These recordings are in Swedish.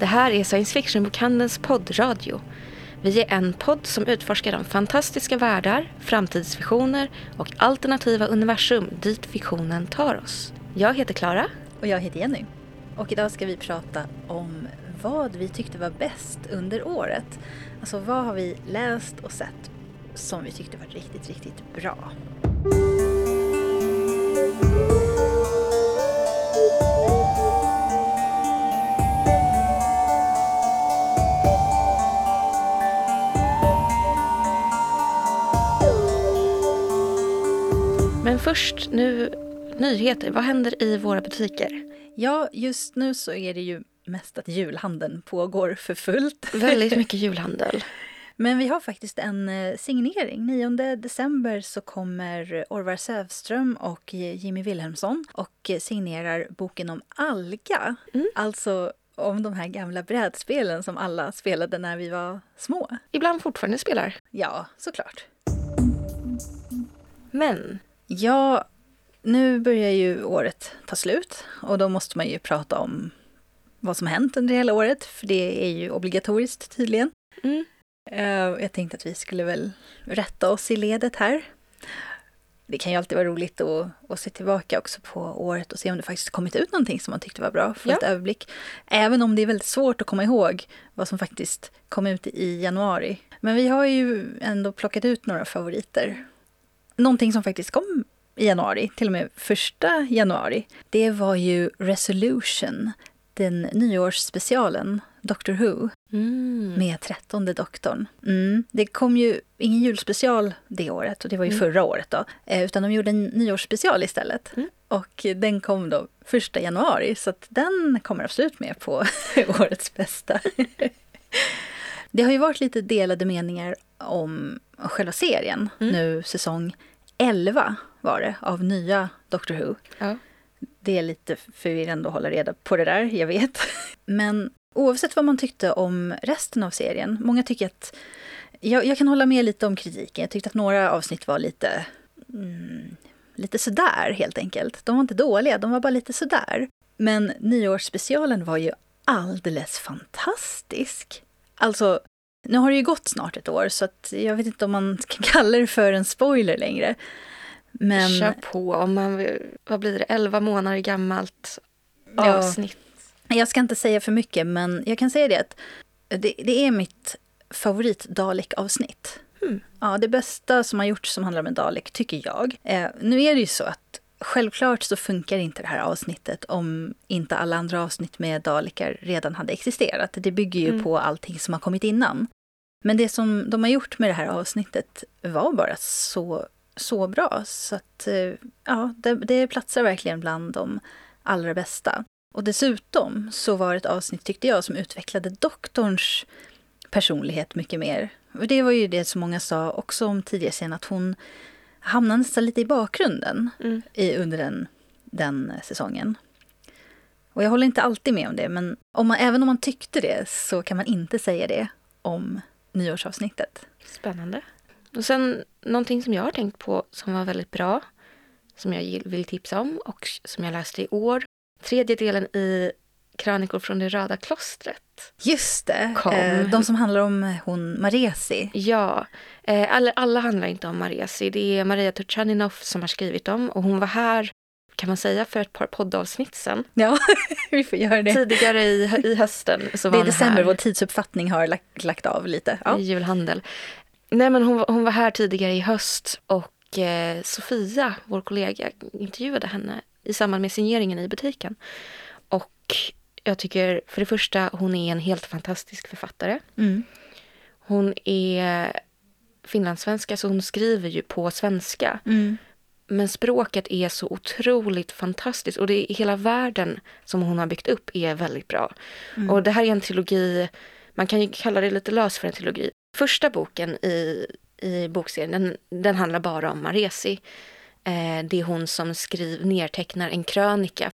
Det här är Science Fiction-bokhandelns poddradio. Vi är en podd som utforskar de fantastiska världar, framtidsvisioner och alternativa universum dit fiktionen tar oss. Jag heter Klara. Och jag heter Jenny. Och idag ska vi prata om vad vi tyckte var bäst under året. Alltså vad har vi läst och sett som vi tyckte var riktigt, riktigt bra. Först nu nyheter. Vad händer i våra butiker? Ja, just nu så är det ju mest att julhandeln pågår för fullt. Väldigt mycket julhandel. Men vi har faktiskt en eh, signering. 9 december så kommer Orvar Sävström och Jimmy Wilhelmsson och signerar boken om Alga. Mm. Alltså om de här gamla brädspelen som alla spelade när vi var små. Ibland fortfarande spelar. Ja, såklart. Men? Ja, nu börjar ju året ta slut och då måste man ju prata om vad som hänt under hela året, för det är ju obligatoriskt tydligen. Mm. Eh, jag tänkte att vi skulle väl rätta oss i ledet här. Det kan ju alltid vara roligt att, att se tillbaka också på året och se om det faktiskt kommit ut någonting som man tyckte var bra, få ja. ett överblick. Även om det är väldigt svårt att komma ihåg vad som faktiskt kom ut i januari. Men vi har ju ändå plockat ut några favoriter. Någonting som faktiskt kom i januari, till och med första januari, det var ju Resolution, den nyårsspecialen Doctor Who mm. med trettonde doktorn. Mm. Det kom ju ingen julspecial det året, och det var ju mm. förra året då, eh, utan de gjorde en nyårsspecial istället. Mm. Och den kom då första januari, så den kommer absolut med på årets bästa. det har ju varit lite delade meningar om själva serien mm. nu, säsong 11 var det, av nya Doctor Who. Ja. Det är lite förvirrande att hålla reda på det där, jag vet. Men oavsett vad man tyckte om resten av serien, många tycker att... Jag, jag kan hålla med lite om kritiken. Jag tyckte att några avsnitt var lite... Mm, lite sådär, helt enkelt. De var inte dåliga, de var bara lite sådär. Men nyårsspecialen var ju alldeles fantastisk. Alltså, nu har det ju gått snart ett år, så jag vet inte om man kan kalla det för en spoiler längre. Men... Kör på. Om man, vad blir det? 11 månader gammalt ja. avsnitt. Jag ska inte säga för mycket, men jag kan säga det att det, det är mitt favorit Dalek-avsnitt. Mm. Ja, det bästa som har gjorts som handlar om en Dalek, tycker jag. Eh, nu är det ju så att självklart så funkar inte det här avsnittet om inte alla andra avsnitt med Dalekar redan hade existerat. Det bygger ju mm. på allting som har kommit innan. Men det som de har gjort med det här avsnittet var bara så så bra. Så att eh, ja, det, det platsar verkligen bland de allra bästa. Och dessutom så var det ett avsnitt, tyckte jag, som utvecklade doktorns personlighet mycket mer. Och det var ju det som många sa också om tidigare scen, att hon hamnade nästan lite i bakgrunden mm. i, under den, den säsongen. Och jag håller inte alltid med om det, men om man, även om man tyckte det så kan man inte säga det om nyårsavsnittet. Spännande. Och sen någonting som jag har tänkt på som var väldigt bra, som jag vill tipsa om och som jag läste i år. Tredje delen i Krönikor från det röda klostret. Just det, kom. Eh, de som handlar om hon Maresi. Ja, eh, alla, alla handlar inte om Maresi. Det är Maria Turchaninov som har skrivit dem och hon var här kan man säga, för ett par poddavsnitt sen. Ja, vi får göra det. Tidigare i, i hösten så var Det är december, vår tidsuppfattning har lagt, lagt av lite. Ja. I julhandel. Nej, men hon, hon var här tidigare i höst och eh, Sofia, vår kollega, intervjuade henne i samband med signeringen i butiken. Och jag tycker för det första, hon är en helt fantastisk författare. Mm. Hon är finlandssvenska, så hon skriver ju på svenska. Mm. Men språket är så otroligt fantastiskt och det är hela världen som hon har byggt upp är väldigt bra. Mm. Och det här är en trilogi, man kan ju kalla det lite lös för en trilogi. Första boken i, i bokserien, den, den handlar bara om Maresi. Eh, det är hon som skriver, nedtecknar en krönika.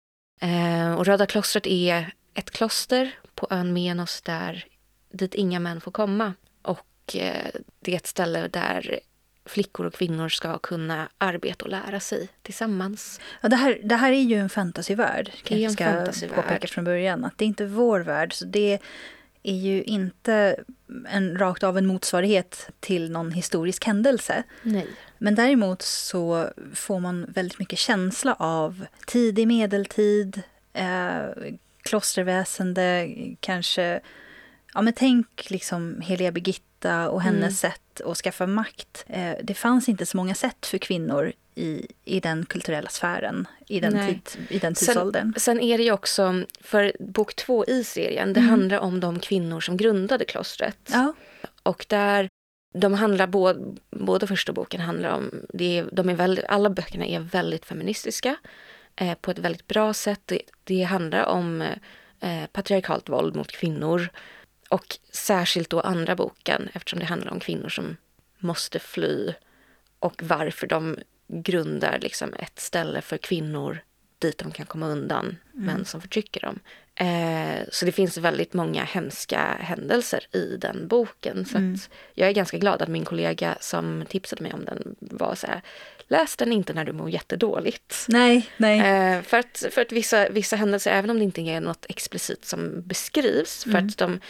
Eh, och Röda klostret är ett kloster på ön Menos där, dit inga män får komma. Och eh, det är ett ställe där flickor och kvinnor ska kunna arbeta och lära sig tillsammans. Ja, det, här, det här är ju en fantasyvärld. En jag ska fantasyvärld. påpeka från början. Att det är inte vår värld. Så det är ju inte en, rakt av en motsvarighet till någon historisk händelse. Nej. Men däremot så får man väldigt mycket känsla av tidig medeltid, eh, klosterväsende, kanske... Ja, men tänk liksom Heliga Birgitta och hennes Mm. sätt att skaffa makt. Eh, det fanns inte så många sätt för kvinnor i, i den kulturella sfären, i den, Nej. tid, i den Sen- tidsåldern. Sen är det ju också, för bok två i serien, det Mm. handlar om de kvinnor som grundade klostret. Ja, Och där, de handlar både, både första boken handlar om, det är, de är väldigt, alla böckerna är väldigt feministiska eh, på ett väldigt bra sätt. Det, det handlar om eh, patriarkalt våld mot kvinnor. Och särskilt då andra boken eftersom det handlar om kvinnor som måste fly och varför de grundar liksom ett ställe för kvinnor dit de kan komma undan män som förtrycker dem. Eh, så det finns väldigt många hemska händelser i den boken. Så Mm. jag är ganska glad att min kollega som tipsade mig om den var så här, läs den inte när du mår jättedåligt. nej, nej. Eh, för att, för att vissa, vissa händelser, även om det inte är något explicit som beskrivs, för Mm. att de,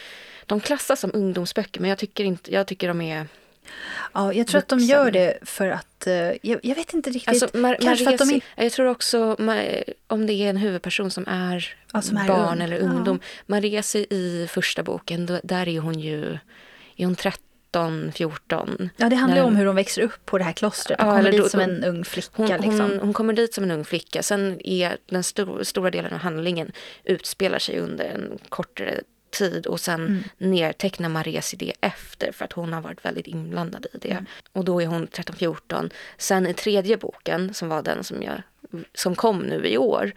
de klassas som ungdomsböcker, men jag tycker, inte, jag tycker de är... Ja, jag tror att de gör det för att... eh, jag, jag vet inte riktigt. Alltså, Mar- Kanske för att de inte- Jag tror också om det är en huvudperson som är, Ja, som är barn ung. eller ungdom. Maresi i första boken, då, där är hon ju är hon 13, 14. Ja, det handlar när- om hur de växer upp på det här klostret. De Ja, kommer dit då- som en ung flicka. Hon, liksom. hon, hon kommer dit som en ung flicka. Sen är den stor, stora delen av handlingen utspelar sig under en kortare tid och sen Mm. nedtecknar Maresi det efter för att hon har varit väldigt inblandad i det. Mm. Och då är hon 13-14. Sen i tredje boken, som var den som, jag, som kom nu i år,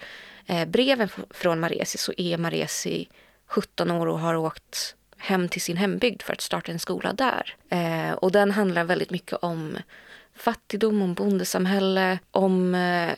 eh, breven från Maresi, så är Maresi 17 år och har åkt hem till sin hembygd för att starta en skola där. Eh, och den handlar väldigt mycket om fattigdom, om bondesamhälle, om eh,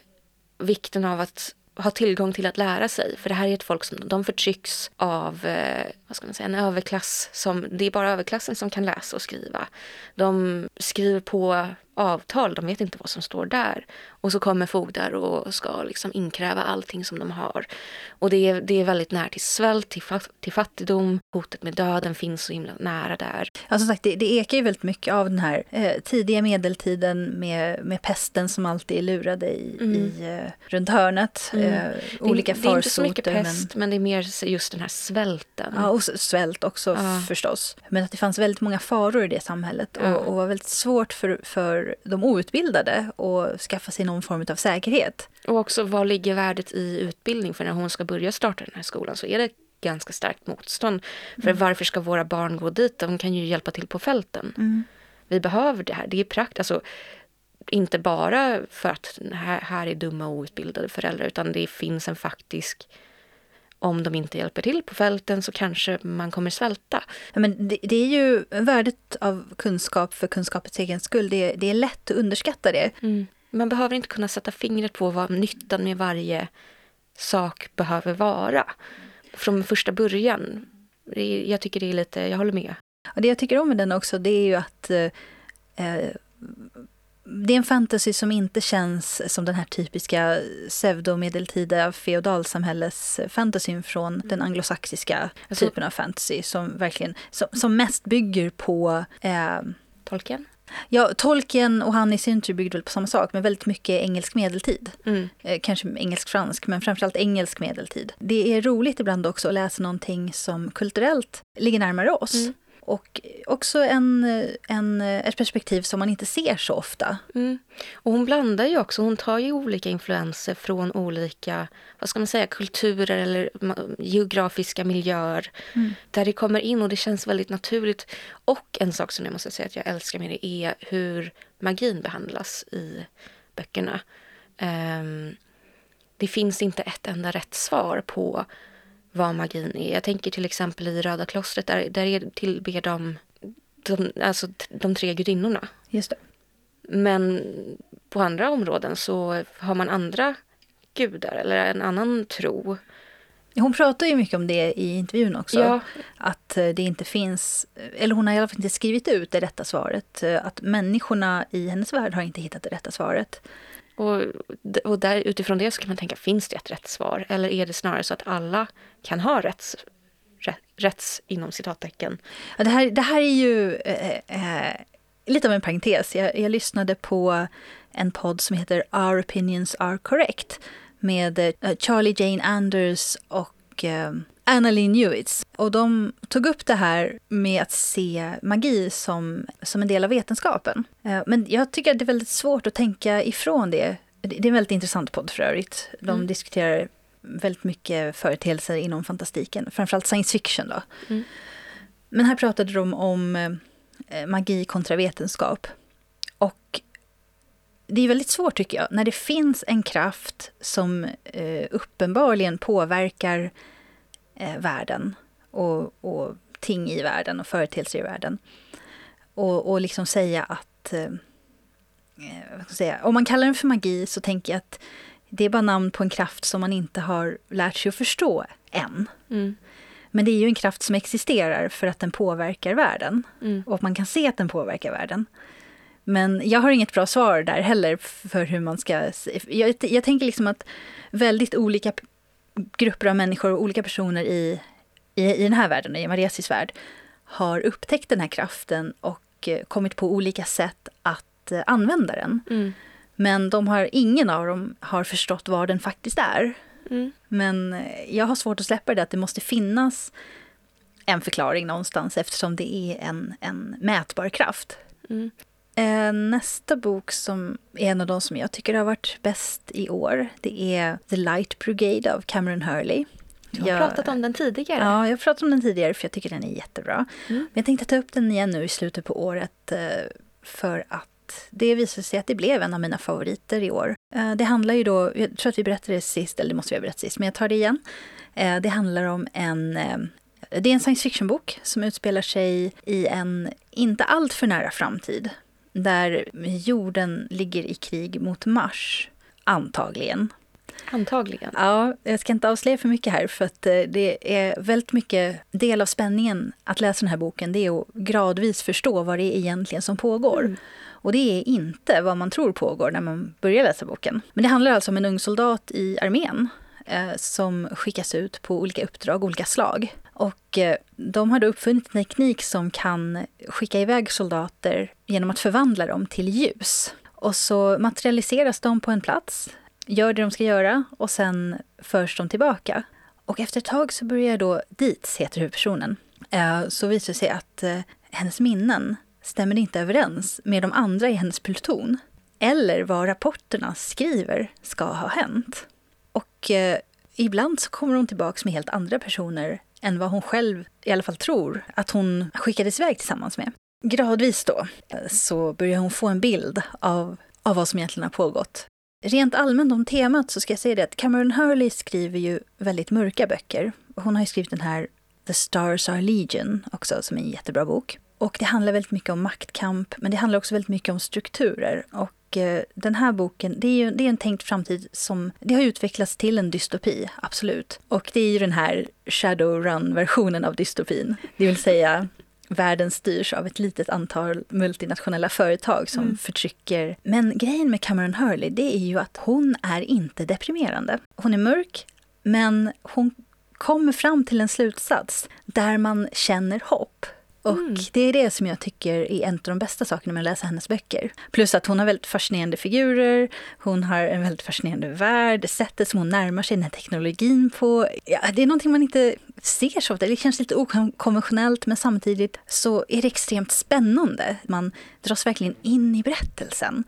vikten av att ha tillgång till att lära sig. För det här är ett folk som de förtrycks av eh, vad ska man säga, en överklass. Som, det är bara överklassen som kan läsa och skriva. De skriver på avtal, de vet inte vad som står där. Och så kommer fogdar och ska liksom inkräva allting som de har. Och det är, det är väldigt nära till svält, till, fat, till fattigdom. Hotet med döden finns så himla nära där. Ja, som sagt, det, det ekar ju väldigt mycket av den här eh, tidiga medeltiden med, med pesten som alltid är lurade i, Mm. i, eh, runt hörnet. Mm. Eh, olika det, det är inte så mycket farsoter. pest, men... det är mer just den här svälten. Men, ja, och svält också Ja. förstås. Men att det fanns väldigt många faror i det samhället Ja. och, och var väldigt svårt för, för de outbildade att skaffa sig någon form av säkerhet. Och också vad ligger värdet i utbildning? För när hon ska börja starta den här skolan så är det ganska starkt motstånd. För Mm. varför ska våra barn gå dit? De kan ju hjälpa till på fälten. Vi behöver det här. Det är praktiskt. Alltså, inte bara för att här, här är dumma och outbildade föräldrar utan det finns en faktisk om de inte hjälper till på fälten så kanske man kommer svälta. Ja, men det, det är ju värdet av kunskap för kunskapets egen skull. Det, det är lätt att underskatta det. Man behöver inte kunna sätta fingret på vad nyttan med varje sak behöver vara. Från första början. Det Jag tycker det är lite, jag håller med. Och det jag tycker om med den också, det är ju att eh, eh, det är en fantasy som inte känns som den här typiska pseudomedeltida feodalsamhälles fantasyn från den anglosaxiska Alltså- typen av fantasy som verkligen, som, som mest bygger på eh, Tolken? Ja, Tolkien och han i sin tur byggde väl på samma sak, men väldigt mycket engelsk medeltid. Mm. Eh, kanske engelsk-fransk, men framförallt engelsk medeltid. Det är roligt ibland också att läsa någonting som kulturellt ligger närmare oss. Mm. Och också en, en, ett perspektiv som man inte ser så ofta. Mm. Och hon blandar ju också, hon tar ju olika influenser från olika, vad ska man säga, kulturer eller geografiska miljöer. Mm. Där det kommer in och det känns väldigt naturligt. Och en sak som jag måste säga att jag älskar med det är hur magin behandlas i böckerna. Ehm, det finns inte ett enda rätt svar på vad magin är. Jag tänker till exempel i Röda klostret, där, där är, tillber de, de, alltså de tre gudinnorna. Just det. Men på andra områden så har man andra gudar eller en annan tro. Hon pratar ju mycket om det i intervjun också. Ja. Att eh, det inte finns, eller hon har i alla fall inte skrivit ut det rätta svaret. Eh, att människorna i hennes värld har inte hittat det rätta svaret. Och, och där, utifrån det så kan man tänka, finns det ett rätt svar? Eller är det snarare så att alla kan ha rätts, rätt, rätts inom citattecken? Ja, det, här, det här är ju eh, eh, lite av en parentes. Jag, jag lyssnade på en podd som heter Our opinions are correct med eh, Charlie Jane Anders och eh, Anna Lynn Newitz. Och de tog upp det här med att se magi som, som en del av vetenskapen. Uh, men jag tycker att det är väldigt svårt att tänka ifrån det. Det är en väldigt intressant podd för övrigt. De mm. diskuterar väldigt mycket företeelser inom fantastiken, framförallt science fiction. Då. Mm. Men här pratade de om magi kontra vetenskap. Och det är väldigt svårt tycker jag, när det finns en kraft som eh, uppenbarligen påverkar eh, världen och, och ting i världen och företeelser i världen. Och, och liksom säga att, eh, eh säga, om man kallar den för magi så tänker jag att det är bara namn på en kraft som man inte har lärt sig att förstå än. Mm. Men det är ju en kraft som existerar för att den påverkar världen. Mm. Och man kan se att den påverkar världen. Men jag har inget bra svar där heller för hur man ska... Jag, jag tänker liksom att väldigt olika grupper av människor och olika personer i, i, i den här världen, i Mariasis värld, har upptäckt den här kraften och eh, kommit på olika sätt att eh, använda den. Mm. Men de har, ingen av dem har förstått vad den faktiskt är. Mm. Men eh, jag har svårt att släppa det, att det måste finnas en förklaring någonstans eftersom det är en, en mätbar kraft. Mm. Eh, nästa bok som är en av de som jag tycker har varit bäst i år, det är The Light Brigade av Cameron Hurley. Du har jag, pratat om den tidigare. Ja, jag har pratat om den tidigare för jag tycker den är jättebra. Mm. Men jag tänkte ta upp den igen nu i slutet på året eh, för att det visade sig att det blev en av mina favoriter i år. Eh, det handlar ju då, jag tror att vi berättade det sist, eller det måste vi ha berättat sist, men jag tar det igen. Det handlar om en det är en science fiction-bok som utspelar sig i en inte alltför nära framtid där jorden ligger i krig mot Mars, antagligen. Antagligen. Ja, jag ska inte avslöja för mycket här för att eh, det är väldigt mycket del av spänningen att läsa den här boken. Det är att gradvis förstå vad det är egentligen som pågår. Mm. Och det är inte vad man tror pågår när man börjar läsa boken. Men det handlar alltså om en ung soldat i armén eh, som skickas ut på olika uppdrag, olika slag. Och eh, de har då uppfunnit en teknik som kan skicka iväg soldater genom att förvandla dem till ljus. Och så materialiseras de på en plats, gör det de ska göra och sen förs de tillbaka. Och efter ett tag så börjar då Dietz, heter huvudpersonen, eh, så visar det sig att eh, hennes minnen stämmer inte överens med de andra i hennes pluton. Eller vad rapporterna skriver ska ha hänt. Och ibland så kommer hon tillbaka med helt andra personer än vad hon själv i alla fall tror att hon skickades iväg tillsammans med. Gradvis då eh, så börjar hon få en bild av, av vad som egentligen har pågått. Rent allmänt om temat så ska jag säga det att Cameron Hurley skriver ju väldigt mörka böcker. Hon har ju skrivit den här The Stars Are Legion också, som är en jättebra bok. Och det handlar väldigt mycket om maktkamp, men det handlar också väldigt mycket om strukturer. Och Eh, den här boken, det är ju det är en tänkt framtid som det har utvecklats till en dystopi, absolut. Och det är ju den här Shadowrun-versionen av dystopin. Det vill säga världen styrs av ett litet antal multinationella företag som mm. förtrycker. Men grejen med Cameron Hurley, det är ju att hon är inte deprimerande. Hon är mörk, men hon kommer fram till en slutsats där man känner hopp. Och mm. det är det som jag tycker är en av de bästa sakerna med att läsa hennes böcker. Plus att hon har väldigt fascinerande figurer, hon har en väldigt fascinerande värld, sättet som hon närmar sig den här teknologin på. Ja, det är någonting man inte ser så ofta, det känns lite okonventionellt men samtidigt så är det extremt spännande. Man dras verkligen in i berättelsen.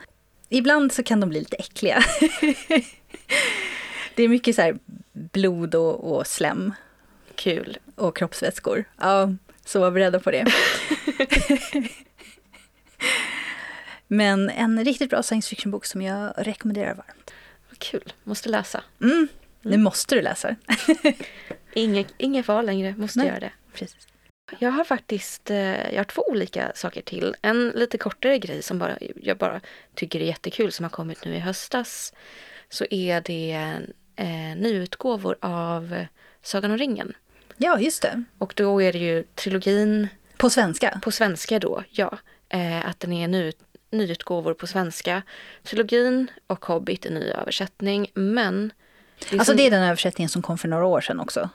Ibland så kan de bli lite äckliga. det är mycket så blod och, och slem. Kul. Och kroppsvätskor. Ja. Så var beredda på det. Men en riktigt bra science fiction-bok som jag rekommenderar varmt. Vad kul, måste läsa. Mm, nu mm. måste du läsa. inget, inget val längre, måste Nej, göra det. Precis. Jag har faktiskt eh, jag har två olika saker till. En lite kortare grej som bara, jag bara tycker är jättekul som har kommit nu i höstas. Så är det eh, nyutgåvor av Sagan om ringen. Ja, just det. Och då är det ju trilogin På svenska? på svenska då, ja. Eh, att den är ny, nyutgåvor på svenska. Trilogin och Hobbit är ny översättning, men... Det Alltså det är den översättningen som kom för några år sedan också?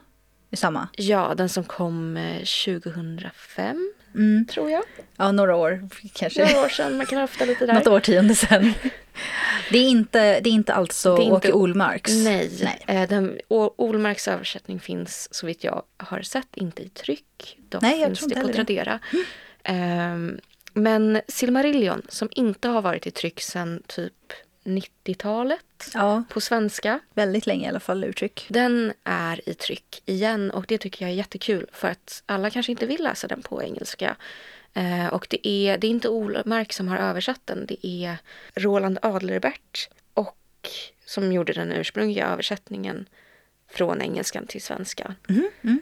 Samma? Ja, den som kom eh, 2005, Mm. tror jag. Ja, några år kanske. Några år sedan, man kan höfta lite där. Något årtionde sedan. Det är inte, det är inte alltså Det är inte- Åke Olmarks? Nej, Nej. Eh, Den, Olmarks översättning finns så vitt jag har sett inte i tryck. Dock Nej, jag finns tror det inte på heller Tradera. Ehm, men Silmarillion, som inte har varit i tryck sedan typ 90-talet Ja, på svenska. väldigt länge i alla fall uttryck. Den är i tryck igen och det tycker jag är jättekul för att alla kanske inte vill läsa den på engelska. Eh, och det är, det är inte Olmark som har översatt den, det är Roland Adlerbert och som gjorde den ursprungliga översättningen från engelskan till svenska. Mhm, mm.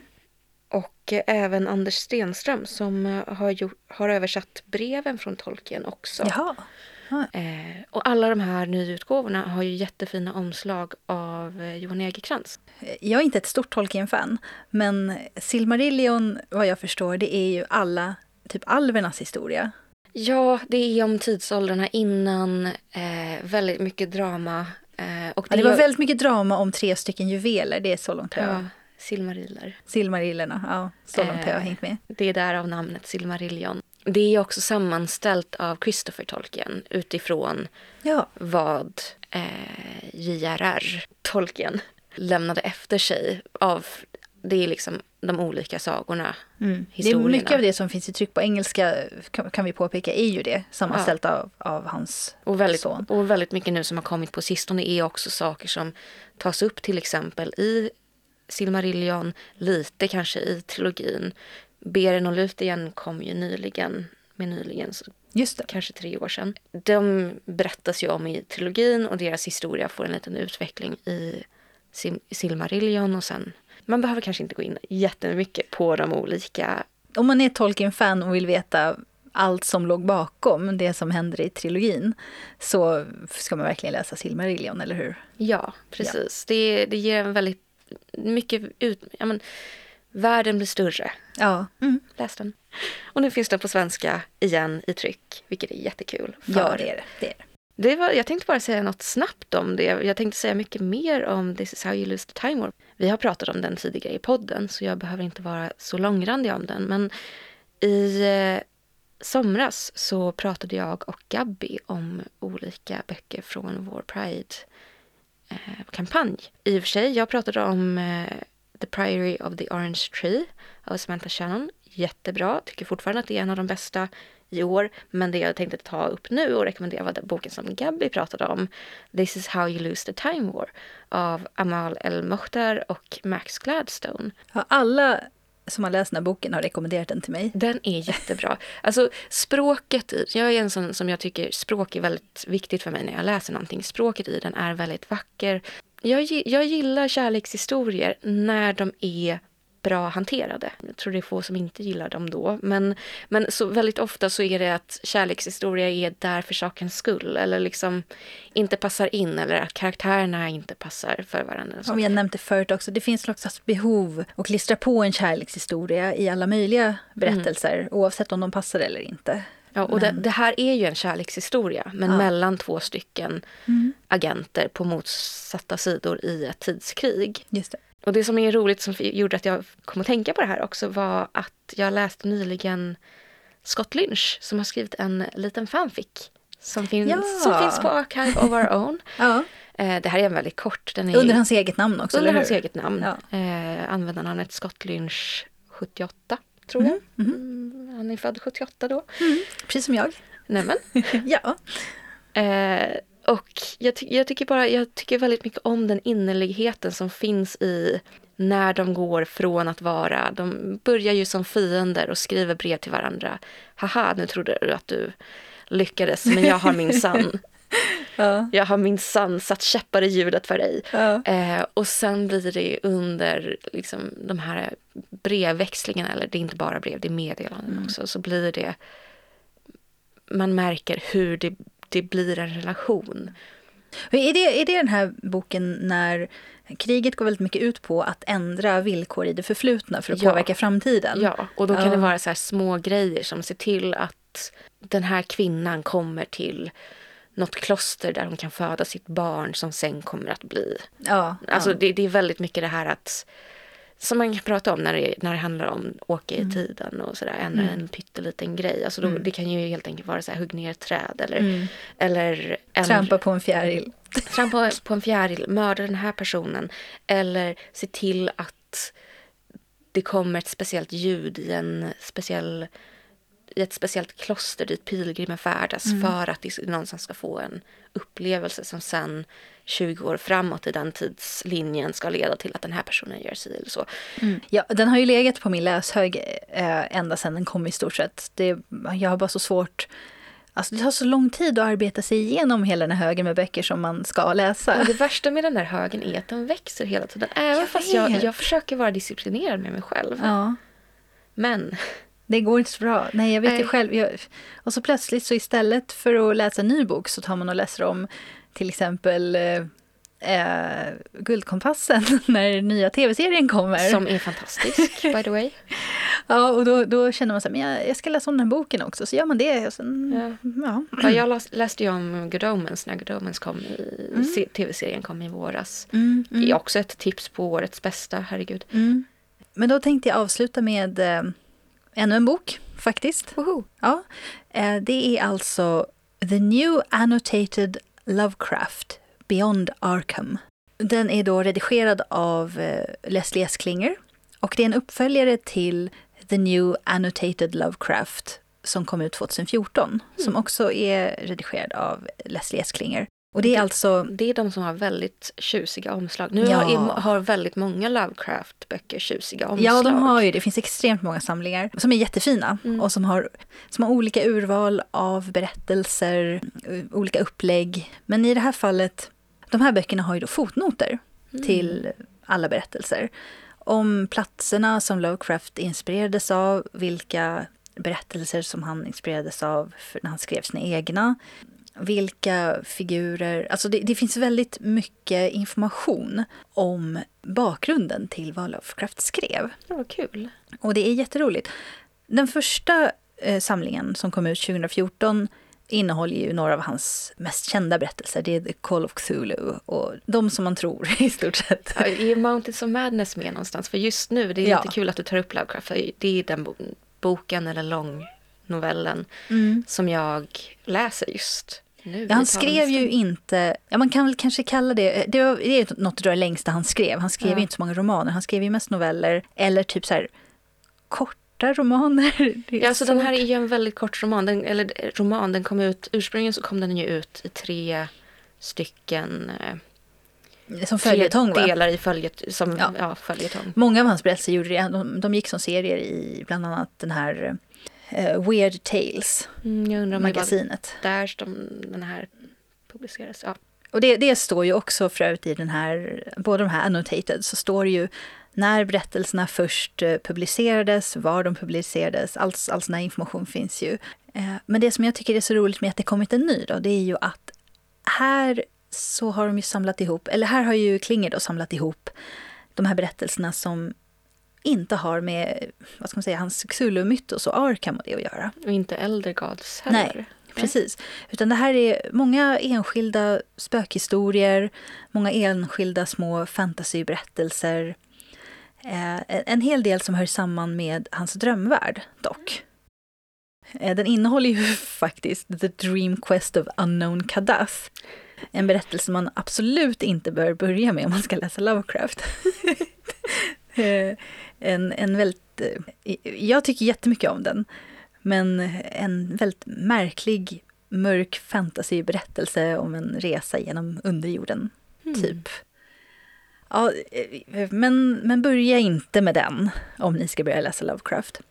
Och även Anders Stenström som eh, har, gjort, har översatt breven från Tolkien också. Jaha. Eh, och alla de här nyutgåvorna har ju jättefina omslag av eh, Johan Egerkrans. Jag är inte ett stort Tolkien-fan, men Silmarillion, vad jag förstår, det är ju alla, typ alvernas historia. Ja, det är om tidsåldrarna innan eh, väldigt mycket drama. Eh, och Ja, det var är- väldigt mycket drama om tre stycken juveler, det är så långt jag... ja, Silmariler. Silmarillerna, ja, så långt har jag Eh. hängt med. Det är därav namnet Silmarillion. Det är också sammanställt av Christopher Tolkien utifrån Ja, vad eh, J.R.R. Tolkien lämnade efter sig av det är liksom de olika sagorna. mm. det är Historierna. mycket av det som finns i tryck på engelska, kan, vi påpeka, är ju det, sammanställt av, av hans Och väldigt, son. och väldigt mycket nu som har kommit på sistone är också saker som tas upp till exempel i Silmarillion, lite kanske i trilogin. Beren och Luthien kom ju nyligen, med nyligen, så Just det. kanske tre år sedan. De berättas ju om i trilogin och deras historia får en liten utveckling i Sil- Silmarillion och sen man behöver kanske inte gå in jättemycket på de olika Om man är Tolkien-fan och vill veta allt som låg bakom det som händer i trilogin så ska man verkligen läsa Silmarillion, eller hur? Ja, precis. Det, det ger en väldigt mycket ut... Ja, men, världen blir större. Ja, mm. Läs den. Och nu finns den på svenska igen i tryck, vilket är jättekul. För ja det är det. det, är det. det var, jag tänkte bara säga något snabbt om det. Jag tänkte säga mycket mer om This is how you lose the time war. Vi har pratat om den tidigare i podden, så jag behöver inte vara så långrandig om den. Men i eh, somras så pratade jag och Gabby om olika böcker från vår Eh, kampanj. I och för sig, jag pratade om eh, The Priory of the Orange Tree av Samantha Shannon. Jättebra, tycker fortfarande att det är en av de bästa i år. Men det jag tänkte ta upp nu och rekommendera var den boken som Gabby pratade om. This is how you lose the time war av Amal El-Mokhtar och Max Gladstone. Ja, alla som har läst den här boken har rekommenderat den till mig. Den är jättebra. Alltså språket i, jag är en sån som jag tycker språk är väldigt viktigt för mig när jag läser någonting. Språket i den är väldigt vacker. Jag, jag gillar kärlekshistorier när de är bra hanterade. Jag tror det är få som inte gillar dem då. Men, men så väldigt ofta så är det att kärlekshistoria är där för sakens skull. Eller liksom inte passar in eller att karaktärerna inte passar för varandra. Som jag nämnde förut också, det finns något slags behov att klistra på en kärlekshistoria i alla möjliga berättelser, oavsett om de passar eller inte. Ja, och det, det här är ju en kärlekshistoria, men Ja. mellan två stycken agenter på motsatta sidor i ett tidskrig. Just det. Och det som är roligt som gjorde att jag kom att tänka på det här också var att jag läste nyligen Scott Lynch som har skrivit en liten fanfic som finns, Ja. som finns på Archive of Our Own. Ja, Eh, det här är en väldigt kort. Den är under hans eget namn också, under hans eget namn. Ja. Eh, användarnamnet Scott Lynch 78, tror jag. Mm, han är född 78 då. Precis som jag. Nämen. ja. Eh, och jag, ty- jag tycker bara, jag tycker väldigt mycket om den innerligheten som finns i när de går från att vara, de börjar ju som fiender och skriver brev till varandra. Haha, nu trodde du att du lyckades, men jag har min sann. Ja. Jag har min sann satt käppar i hjulet för dig. Ja. Eh, och sen blir det under liksom, de här brevväxlingarna, eller det är inte bara brev, det är meddelanden också, så blir det... Man märker hur det, det blir en relation. Är det, är det den här boken när kriget går väldigt mycket ut på att ändra villkor i det förflutna för att ja. påverka framtiden? Ja, och då kan ja. det vara så här små grejer som ser till att den här kvinnan kommer till något kloster där hon kan föda sitt barn som sen kommer att bli... Ja, alltså ja. Det, det, är väldigt mycket det här att som man kan prata om när det, när det handlar om åka i mm. tiden och sådär, ändra mm. en pytteliten grej. Alltså då, mm. Det kan ju helt enkelt vara så här, hugg ner ett träd eller... Mm. eller en, trampa på en fjäril. Trampa på en fjäril, mörda den här personen. Eller se till att det kommer ett speciellt ljud i en speciell i ett speciellt kloster dit pilgrimer färdas mm. för att det någonstans ska få en upplevelse som sen 20 år framåt i den tidslinjen ska leda till att den här personen gör sig eller så. Mm. Ja, den har ju legat på min läshög eh, ända sedan den kom i stort sett. Det, jag har bara så svårt Alltså det tar så lång tid att arbeta sig igenom hela den här högen med böcker som man ska läsa. Och det värsta med den där högen är att den växer hela tiden. Även jag fast jag, jag försöker vara disciplinerad med mig själv. Ja. Men det går inte så bra. Nej, jag vet ju själv. Jag, och så plötsligt så istället för att läsa en ny bok så tar man och läser om till exempel eh, eh Guldkompassen när nya tv-serien kommer. Som är fantastisk, by the way. ja, och då, då känner man så här, men jag, jag, ska läsa om den här boken också. Så gör man det. Och sen, ja. Ja. ja jag läste ju om Good Omens när Good Omens kom i, mm. tv-serien kom i våras. Mm, mm. Det är också ett tips på årets bästa, herregud. Mm. Men då tänkte jag avsluta med eh, ännu en bok faktiskt. Woho. Ja, eh, det är alltså The New Annotated Lovecraft Beyond Arkham. Den är då redigerad av eh, Leslie S. Klinger och det är en uppföljare till The New Annotated Lovecraft som kom ut 2014, mm. som också är redigerad av Leslie S. Klinger. Och det är alltså... Det är de som har väldigt tjusiga omslag. Nu ja. har, har väldigt många Lovecraft-böcker tjusiga omslag. Ja, de har ju det. finns extremt många samlingar som är jättefina mm. och som har, som har olika urval av berättelser, olika upplägg. Men i det här fallet, de här böckerna har ju då fotnoter mm. till alla berättelser. Om platserna som Lovecraft inspirerades av, vilka berättelser som han inspirerades av när han skrev sina egna vilka figurer... Alltså det, det, finns väldigt mycket information om bakgrunden till vad Lovecraft skrev. Ja, vad kul. Och det är jätteroligt. Den första eh, samlingen som kom ut 2014 innehåller ju några av hans mest kända berättelser. Det är The Call of Cthulhu och de som man tror i stort sett. Ja, är Mountains of Madness med någonstans? För just nu, det är ja. inte kul att du tar upp Lovecraft, för det är den boken eller lång novellen mm. som jag läser just nu. Ja, han skrev ju inte, ja man kan väl kanske kalla det, det, var, det är något av det längsta han skrev. Han skrev ja. inte så många romaner, han skrev ju mest noveller eller typ så här korta romaner. Ja, alltså den här är ju en väldigt kort roman, den, eller roman, den kom ut, ursprungligen så kom den ju ut i tre stycken eh, som följetong va? delar i följet, som, ja. Ja, följetong. Många av hans berättelser gjorde det, de, de gick som serier i bland annat den här uh, Weird Tales, mm, jag undrar om magasinet. Det där de, den här publiceras. Ja. Och det, det står ju också för övrigt i den här, båda de här annotated, så står det ju när berättelserna först eh, publicerades, var de publicerades, all, all sån här information finns ju. Eh, men det som jag tycker är så roligt med att det kommit en ny då, det är ju att här så har de ju samlat ihop, eller här har ju Klinger då samlat ihop de här berättelserna som inte har med vad ska man säga, hans Xulu-mytos och Arkham och det att göra. Och inte Elder Gods heller. Nej, precis. Utan det här är många enskilda spökhistorier, många enskilda små fantasyberättelser. Eh, en hel del som hör samman med hans drömvärld dock. Eh, den innehåller ju faktiskt The Dream Quest of Unknown Kadath. En berättelse man absolut inte bör börja med om man ska läsa Lovecraft. En, en väldigt... Eh, jag tycker jättemycket om den. Men en väldigt märklig, mörk fantasyberättelse om en resa genom underjorden, mm. typ. Ja, eh, men, men börja inte med den om ni ska börja läsa Lovecraft.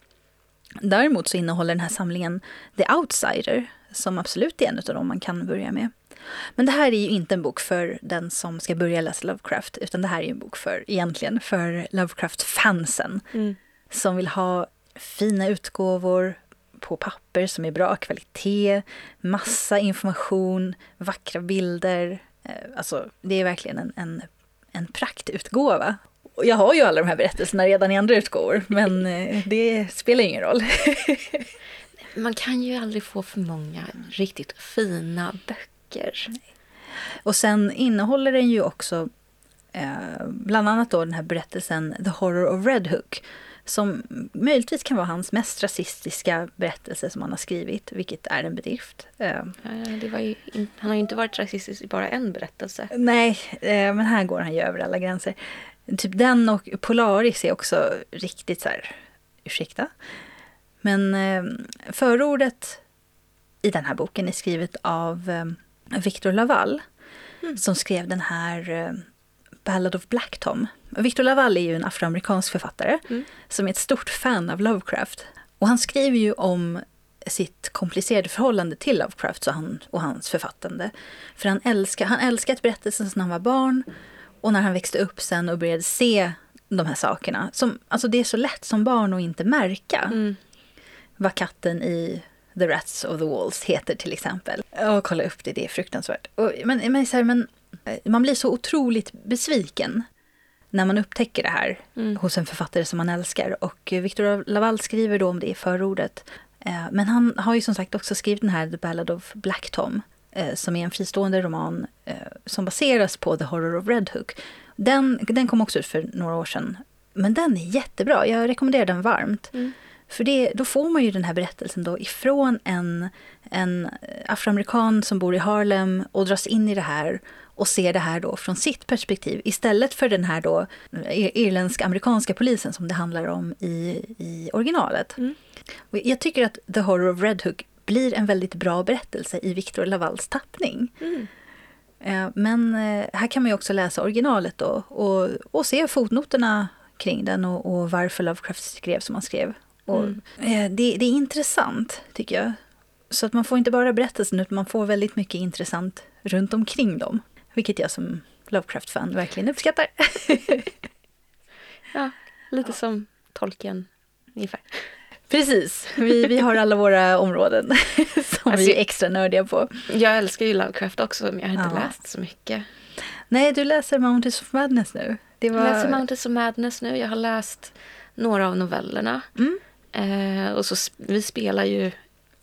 Däremot så innehåller den här samlingen The Outsider, som absolut är en av dem man kan börja med. Men det här är ju inte en bok för den som ska börja läsa Lovecraft, utan det här är en bok för, egentligen, för Lovecraft-fansen. Mm. Som vill ha fina utgåvor på papper som är bra kvalitet, massa information, vackra bilder, Eh, alltså, det är verkligen en, en, en praktutgåva. Jag har ju alla de här berättelserna redan i andra utgåvor, men eh, det spelar ingen roll. Man kan ju aldrig få för många riktigt fina böcker. Och sen innehåller den ju också eh, bland annat då den här berättelsen The Horror of Red Hook som möjligtvis kan vara hans mest rasistiska berättelse som han har skrivit, vilket är en bedrift. Eh, ju, han har ju inte varit rasistisk i bara en berättelse. Nej, eh, men här går han ju över alla gränser. Typ den och Polaris är också riktigt så här, ursäkta. Men eh, förordet i den här boken är skrivet av Victor Laval mm. som skrev den här Ballad of Black Tom. Victor Laval är ju en afroamerikansk författare mm. som är ett stort fan av Lovecraft. Och han skriver ju om sitt komplicerade förhållande till Lovecraft och, han, och hans författande. För han älskar, han älskat berättelsen sedan han var barn och när han växte upp sen och började se de här sakerna. Som, alltså det är så lätt som barn att inte märka mm. vad katten i The Rats of the Walls heter till exempel. Och kolla upp det, det är fruktansvärt. Och, men, men, så här, men Eh, man blir så otroligt besviken när man upptäcker det här mm. hos en författare som man älskar. Och Victor Laval skriver då om det i förordet. Eh, men han har ju som sagt också skrivit den här The Ballad of Black Tom, eh, som är en fristående roman som baseras på The Horror of Red Hook. Den, den kom också ut för några år sedan. Men den är jättebra, jag rekommenderar den varmt. Mm. För det, då får man ju den här berättelsen då ifrån en, en afroamerikan som bor i Harlem och dras in i det här och ser det här då från sitt perspektiv istället för den här då irländsk-amerikanska polisen som det handlar om i, i originalet. Mm. Jag tycker att The Horror of Red Hook blir en väldigt bra berättelse i Victor Lavals tappning. Mm. Eh, men eh, här kan man ju också läsa originalet då och, och se fotnoterna kring den och, och varför Lovecraft skrev som han skrev. Och, mm. Eh, det, det, är intressant, tycker jag. Så att man får inte bara berättelsen, utan man får väldigt mycket intressant runt omkring dem. Vilket jag som Lovecraft-fan verkligen uppskattar. ja, lite ja. som Tolkien ungefär. Precis, vi, vi har alla våra områden som alltså, vi är extra nördiga på. Jag älskar ju Lovecraft också, men jag har inte ja. läst så mycket. Nej, du läser Mountains of Madness nu. Var... Jag läser Mountains of Madness nu. Jag har läst några av novellerna. Mm. Eh, och så vi spelar ju...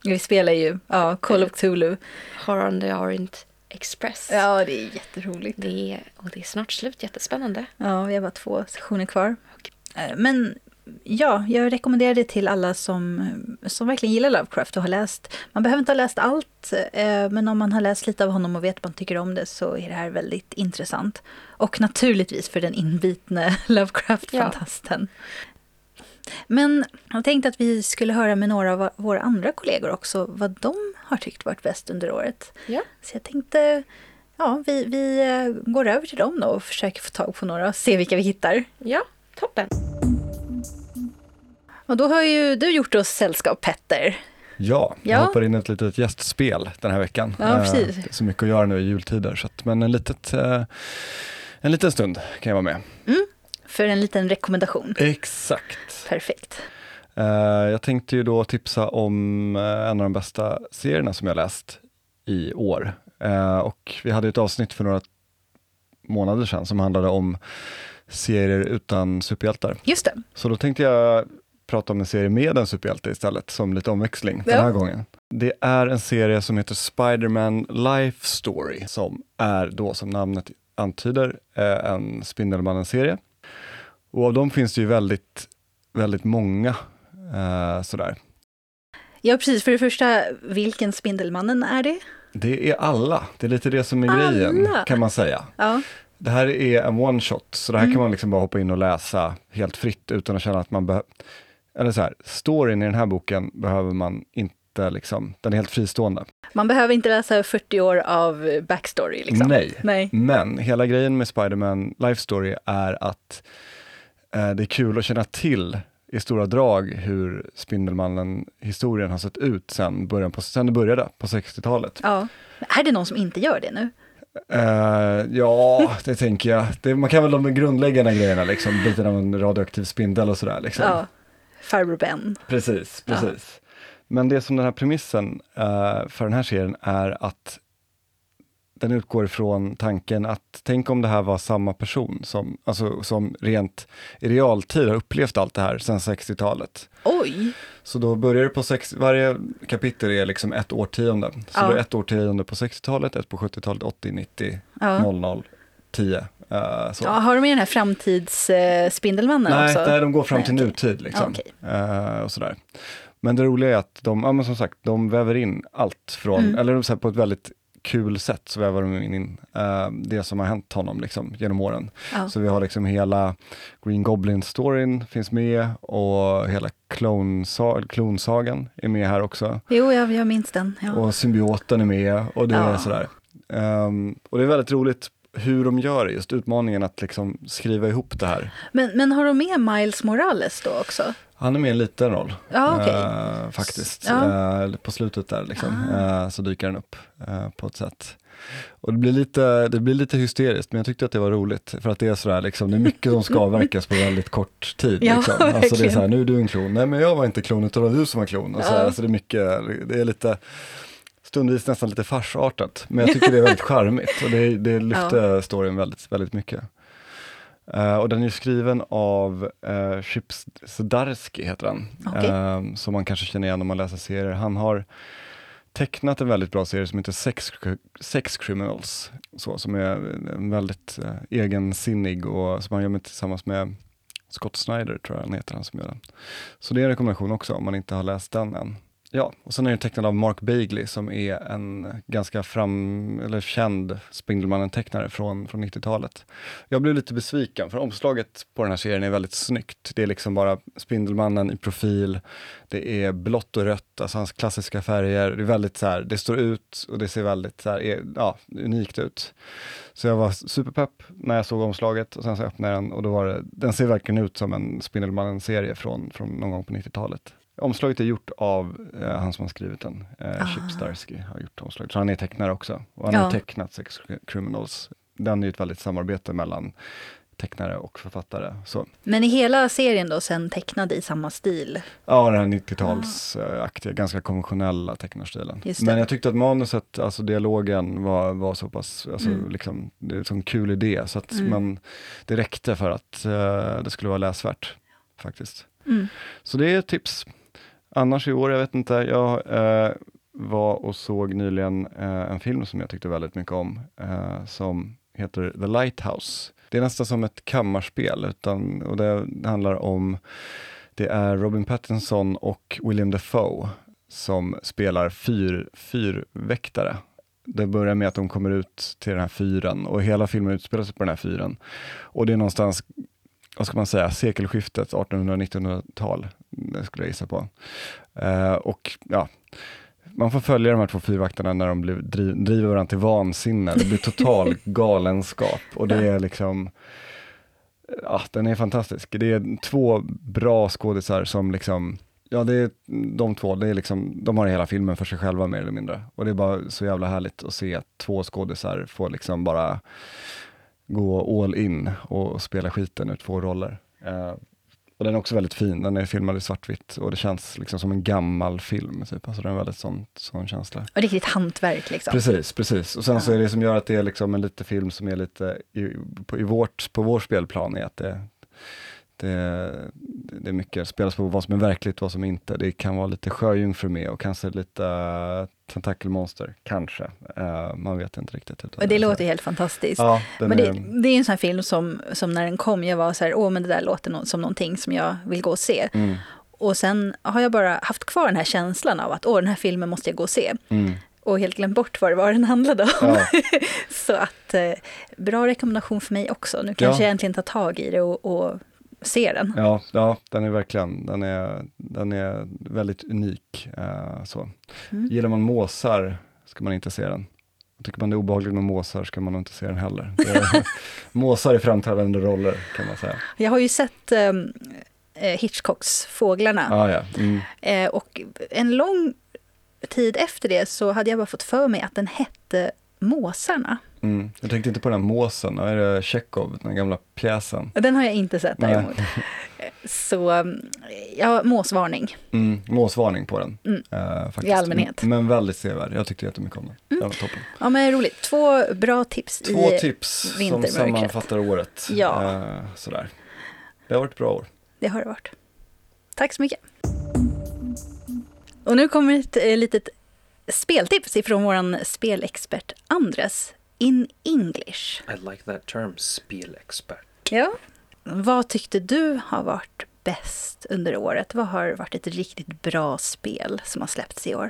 Vi spelar ju, ja, Call of Cthulhu. Horror on the Orient Express. Ja, det är jätteroligt. Det är, och det är snart slut, jättespännande. Ja, vi har bara två sessioner kvar. Okay. Eh, men ja, jag rekommenderar det till alla som, som verkligen gillar Lovecraft och har läst. Man behöver inte ha läst allt, eh, men om man har läst lite av honom och vet att man tycker om det så är det här väldigt intressant. Och naturligtvis för den inbitne Lovecraft-fantasten. Ja. Men jag tänkte att vi skulle höra med några av våra andra kollegor också vad de har tyckt varit bäst under året. Ja. Så jag tänkte, ja, vi, vi eh, går över till dem då och försöker få tag på några och se vilka vi hittar. Ja, toppen. Och då har ju du gjort oss sällskap, Petter. Ja, jag ja. hoppar in i ett litet gästspel den här veckan. Ja, precis. Det är så mycket att göra nu i jultider, så att, men en, litet, eh, en liten stund kan jag vara med. Mm för en liten rekommendation. Exakt. Perfekt. Uh, jag tänkte ju då tipsa om uh, en av de bästa serierna som jag läst i år. Uh, och vi hade ett avsnitt för några månader sedan som handlade om serier utan superhjältar. Just det. Så då tänkte jag prata om en serie med en superhjälte istället, som lite omväxling ja. den här gången. Det är en serie som heter Spiderman Life Story, som är då som namnet antyder en Spindelmannen-serie. Och av dem finns det ju väldigt, väldigt många eh, sådär. Ja, precis. För det första, vilken Spindelmannen är det? Det är alla. Det är lite det som är alla. grejen, kan man säga. Ja. Det här är en one shot, så det här mm. kan man liksom bara hoppa in och läsa helt fritt utan att känna att man behöver... Eller så här, storyn i den här boken behöver man inte liksom, den är helt fristående. Man behöver inte läsa 40 år av backstory liksom. Nej, Nej. men hela grejen med Spiderman Life Story är att Eh, det är kul att känna till i stora drag hur Spindelmannen-historien har sett ut sen, början på, sen det började på 60-talet. Ja. Är det någon som inte gör det nu? Uh, ja, det tänker jag. Det, man kan väl de grundläggande grejerna, liksom, biten av en radioaktiv spindel och sådär. Liksom. Ja, farbror Ben. Precis, precis. Ja. Men det som den här premissen uh, för den här serien är att den utgår ifrån tanken att tänk om det här var samma person som, alltså, som rent i realtid har upplevt allt det här sedan 60-talet. Oj! Så då börjar det på sex, varje kapitel är liksom ett årtionde. Så Ja. då är ett årtionde på 60-talet, ett på 70-talet, 80, 90, Ja. 00, 10. eh, så. Ja, har de med den här framtidsspindelmannen nej, också? nej, de går fram Nej, till okej. nutid liksom. Okej. Eh, och sådär. Men det roliga är att de, ja som sagt, de väver in allt från, Mm. eller så här, på ett väldigt kul sätt så väver de in eh, det som har hänt honom liksom, genom åren. Ja. Så vi har liksom hela Green Goblin-storyn finns med och hela klonsa- klonsagan är med här också. Jo, jag, jag minns den. Ja. Och symbioten är med och det är Ja. sådär. Ehm, och det är väldigt roligt hur de gör det, just utmaningen att liksom skriva ihop det här. Men, men har de med Miles Morales då också? Han är med i en liten roll, Ja, okej. eh, faktiskt. Ja. Eh, på slutet där liksom, Ah. eh, så dyker han upp eh, på ett sätt. Och det blir, lite, det blir lite hysteriskt, men jag tyckte att det var roligt. För att det är sådär, liksom, det är mycket som ska avverkas på väldigt kort tid. Ja, liksom. Alltså det är såhär, nu är du en klon. Nej men jag var inte klon, utan det var du som var klon. Och så, Ja. så det är mycket, det är lite stundvis nästan lite farsartat. Men jag tycker det är väldigt charmigt och det, det lyfte storyn väldigt, väldigt mycket. Eh, och den är skriven av uh, Chips Zdarsky, heter han. Okej. Eh, som man kanske känner igen om man läser serier. Han har tecknat en väldigt bra serie som heter Sex, Sex Criminals, så, som är en väldigt uh, egensinnig och som han gör med, tillsammans med Scott Snyder, tror jag han heter, han som gör den. Så det är en rekommendation också om man inte har läst den än. Ja, och sen är den tecknad av Mark Bagley som är en ganska fram, eller känd Spindelmannen-tecknare från, från 90-talet. Jag blev lite besviken för omslaget på den här serien är väldigt snyggt. Det är liksom bara Spindelmannen i profil, det är blått och rött, alltså hans klassiska färger. Det är väldigt så här, det står ut och det ser väldigt så här, är- ja, unikt ut. Så jag var superpepp när jag såg omslaget och sen så öppnade jag den och då var det, den ser verkligen ut som en Spindelmannen-serie från, från någon gång på 90-talet. Omslaget är gjort av eh, han som har skrivit den, eh, Ah. Chip Starsky har gjort omslaget. Så han är tecknare också. Och han Ja. har tecknat Sex Criminals. Den är ju ett väldigt samarbete mellan tecknare och författare. Så, Men är hela serien då sen tecknad i samma stil? ja, den här 90-talsaktiga, ganska konventionella tecknarstilen. Men jag tyckte att manuset, alltså dialogen var, var så pass, alltså, Mm. liksom, det är en sån kul idé så att Mm. man, det räckte för att eh, det skulle vara läsvärt faktiskt. Mm. Så det är ett tips. Annars i år, jag vet inte, jag eh, var och såg nyligen eh, en film som jag tyckte väldigt mycket om, eh, som heter The Lighthouse. Det är nästan som ett kammarspel, utan, och det handlar om, det är Robin Pattinson och William Dafoe som spelar fyr, fyrväktare. Det börjar med att de kommer ut till den här fyren och hela filmen utspelar sig på den här fyren. Och det är någonstans vad ska man säga, sekelskiftet 1800-1900-tal, det skulle jag gissa på. Eh, och ja, man får följa de här två fyrvakterna när de blir, driv, driver varandra till vansinne. Det blir total galenskap och det är liksom, ja den är fantastisk. Det är två bra skådisar som liksom, ja det är de två, det är liksom, de har hela filmen för sig själva mer eller mindre. Och det är bara så jävla härligt att se att två skådisar får liksom bara gå all in och spela skiten ur två roller. Eh, och den är också väldigt fin, den är filmad i svartvitt och det känns liksom som en gammal film. Typ. Alltså den är väldigt sån, sån känsla. Och riktigt hantverk liksom. Precis, precis. Och sen så är det som gör att det är liksom en lite film som är lite i, på, i vårt, på vår spelplan är att det, det, det är mycket, spelas på vad som är verkligt och vad som inte. Det kan vara lite sjöjungfru med och kanske lite uh, tentakelmonster, kanske. Eh, man vet inte riktigt. Och det så- låter helt fantastiskt. Ja, Men det, är, det är en sån här film som, som när den kom, jag var så här, åh men det där låter nå- som någonting som jag vill gå och se. mm, Och sen har jag bara haft kvar den här känslan av att, åh den här filmen måste jag gå och se. mm, Och helt glömt bort vad det var den handlade om. ja. Så att, eh, bra rekommendation för mig också. Nu kanske Ja. jag äntligen tar tag i det och, och ser den. Ja, ja, den är verkligen, den är, den är väldigt unik. eh, så. Mm. Gillar man måsar ska man inte se den. Tycker man det är obehagligt med måsar ska man nog inte se den heller. Är, måsar i framträdande roller kan man säga. Jag har ju sett ehm, eh, Hitchcocks Fåglarna. Ah, ja. mm. Eh, och en lång tid efter det så hade jag bara fått för mig att den hette Måsarna. Mm. Jag tänkte inte på den här måsen, är det Tjechov, den gamla pjäsen? Den har jag inte sett däremot. Så, ja, måsvarning. Mm, måsvarning på den. Mm. Uh, I allmänhet. Men, väldigt sevärd. Jag tyckte jättemycket om den. Mm. Den var toppen. Ja, men roligt. Två bra tips Två i tips som sammanfattar året. Ja. Uh, sådär. Det har varit ett bra år. Det har det varit. Tack så mycket. Och nu kommer ett eh, litet speltips ifrån vår spelexpert Andres in English. I like that term, spelexpert. Ja. Vad tyckte du har varit bäst under året? Vad har varit ett riktigt bra spel som har släppts i år?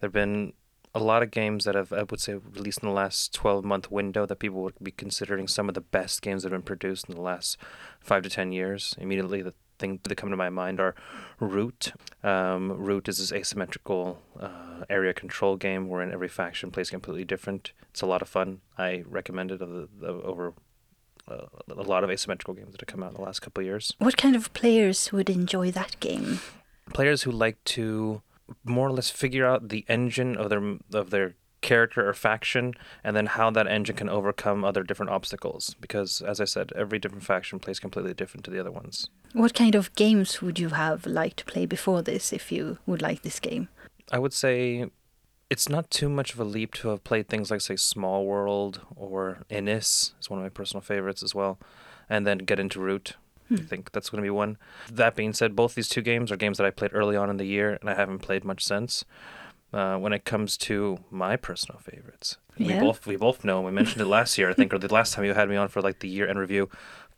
There have been a lot of games that have, I would say, released in the last 12 month window that people would be considering some of the best games that have been produced in the last five to 10 years. Immediately, the things that come to my mind are Root. Um, Root is this asymmetrical uh, area control game wherein every faction plays completely different. It's a lot of fun. I recommend it over, over uh, a lot of asymmetrical games that have come out in the last couple of years. What kind of players would enjoy that game? Players who like to more or less figure out the engine of their of their character or faction and then how that engine can overcome other different obstacles because as i said every different faction plays completely different to the other ones what kind of games would you have liked to play before this if you would like this game i would say it's not too much of a leap to have played things like say small world or Innis is one of my personal favorites as well and then get into root hmm. I think that's going to be one. That being said, both these two games are games that I played early on in the year and I haven't played much since uh, when it comes to my personal favorites. Yeah. We both we both know. We mentioned it last year, I think, or the last time you had me on for like the year end review.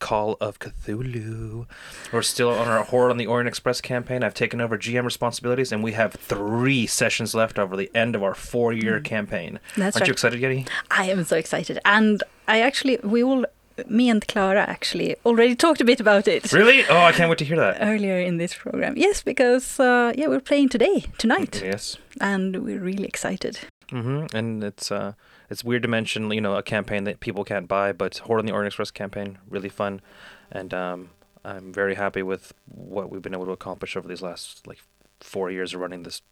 Call of Cthulhu. We're still on our Horror on the Orient Express campaign. I've taken over GM responsibilities, and we have three sessions left over the end of our four-year mm. campaign. That's Aren't right. you excited, Getty? I am so excited, and I actually we all me and Clara actually already talked a bit about it. Really? Oh, I can't wait to hear that. Earlier in this program. Yes, because uh, yeah, we're playing today, tonight. Yes. And we're really excited. Mm-hmm. And it's uh, it's weird to mention, you know, a campaign that people can't buy, but Horde on the Orient Express campaign, really fun, and um, I'm very happy with what we've been able to accomplish over these last like four years of running this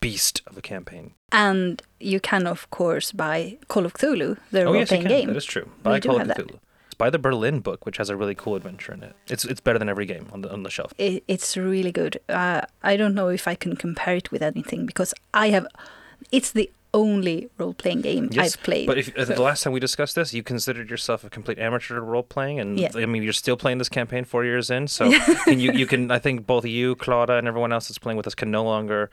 beast of a campaign. And you can, of course, buy Call of Cthulhu, the oh, role-playing yes, game. That is true. Buy Call of Cthulhu. That buy the Berlin book, which has a really cool adventure in it. It's it's better than every game on the on the shelf. It, it's really good. Uh, I don't know if I can compare it with anything because I have. It's the only role playing game yes, I've played. But if, uh, so. the last time we discussed this, you considered yourself a complete amateur role playing, and yeah. I mean you're still playing this campaign four years in. So you you can I think both you, Claudia, and everyone else that's playing with us can no longer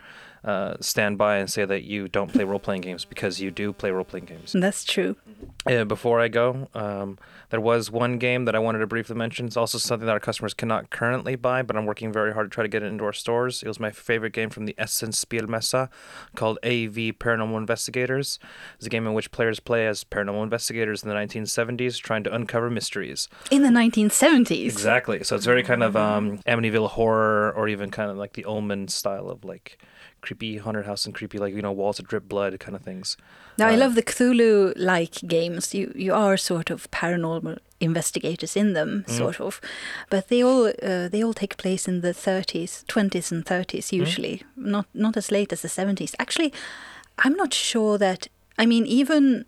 uh, stand by and say that you don't play role playing games because you do play role playing games. That's true. Uh, before I go, um, there was one game that I wanted to briefly mention. It's also something that our customers cannot currently buy, but I'm working very hard to try to get it into our stores. It was my favorite game from the Essence Spielmesse called AV Paranormal Investigators. It's a game in which players play as paranormal investigators in the 1970s trying to uncover mysteries. In the 1970s? Exactly. So it's very kind of um, Amityville horror or even kind of like the Omen style of like creepy haunted house and creepy like you know walls that drip blood kind of things. Now uh, I love the Cthulhu like games. You you are sort of paranormal investigators in them, mm. sort of, but they all uh, they all take place in the 30s, 20s, and 30s mm. usually. Mm. Not not as late as the 70s. Actually, I'm not sure that. I mean, even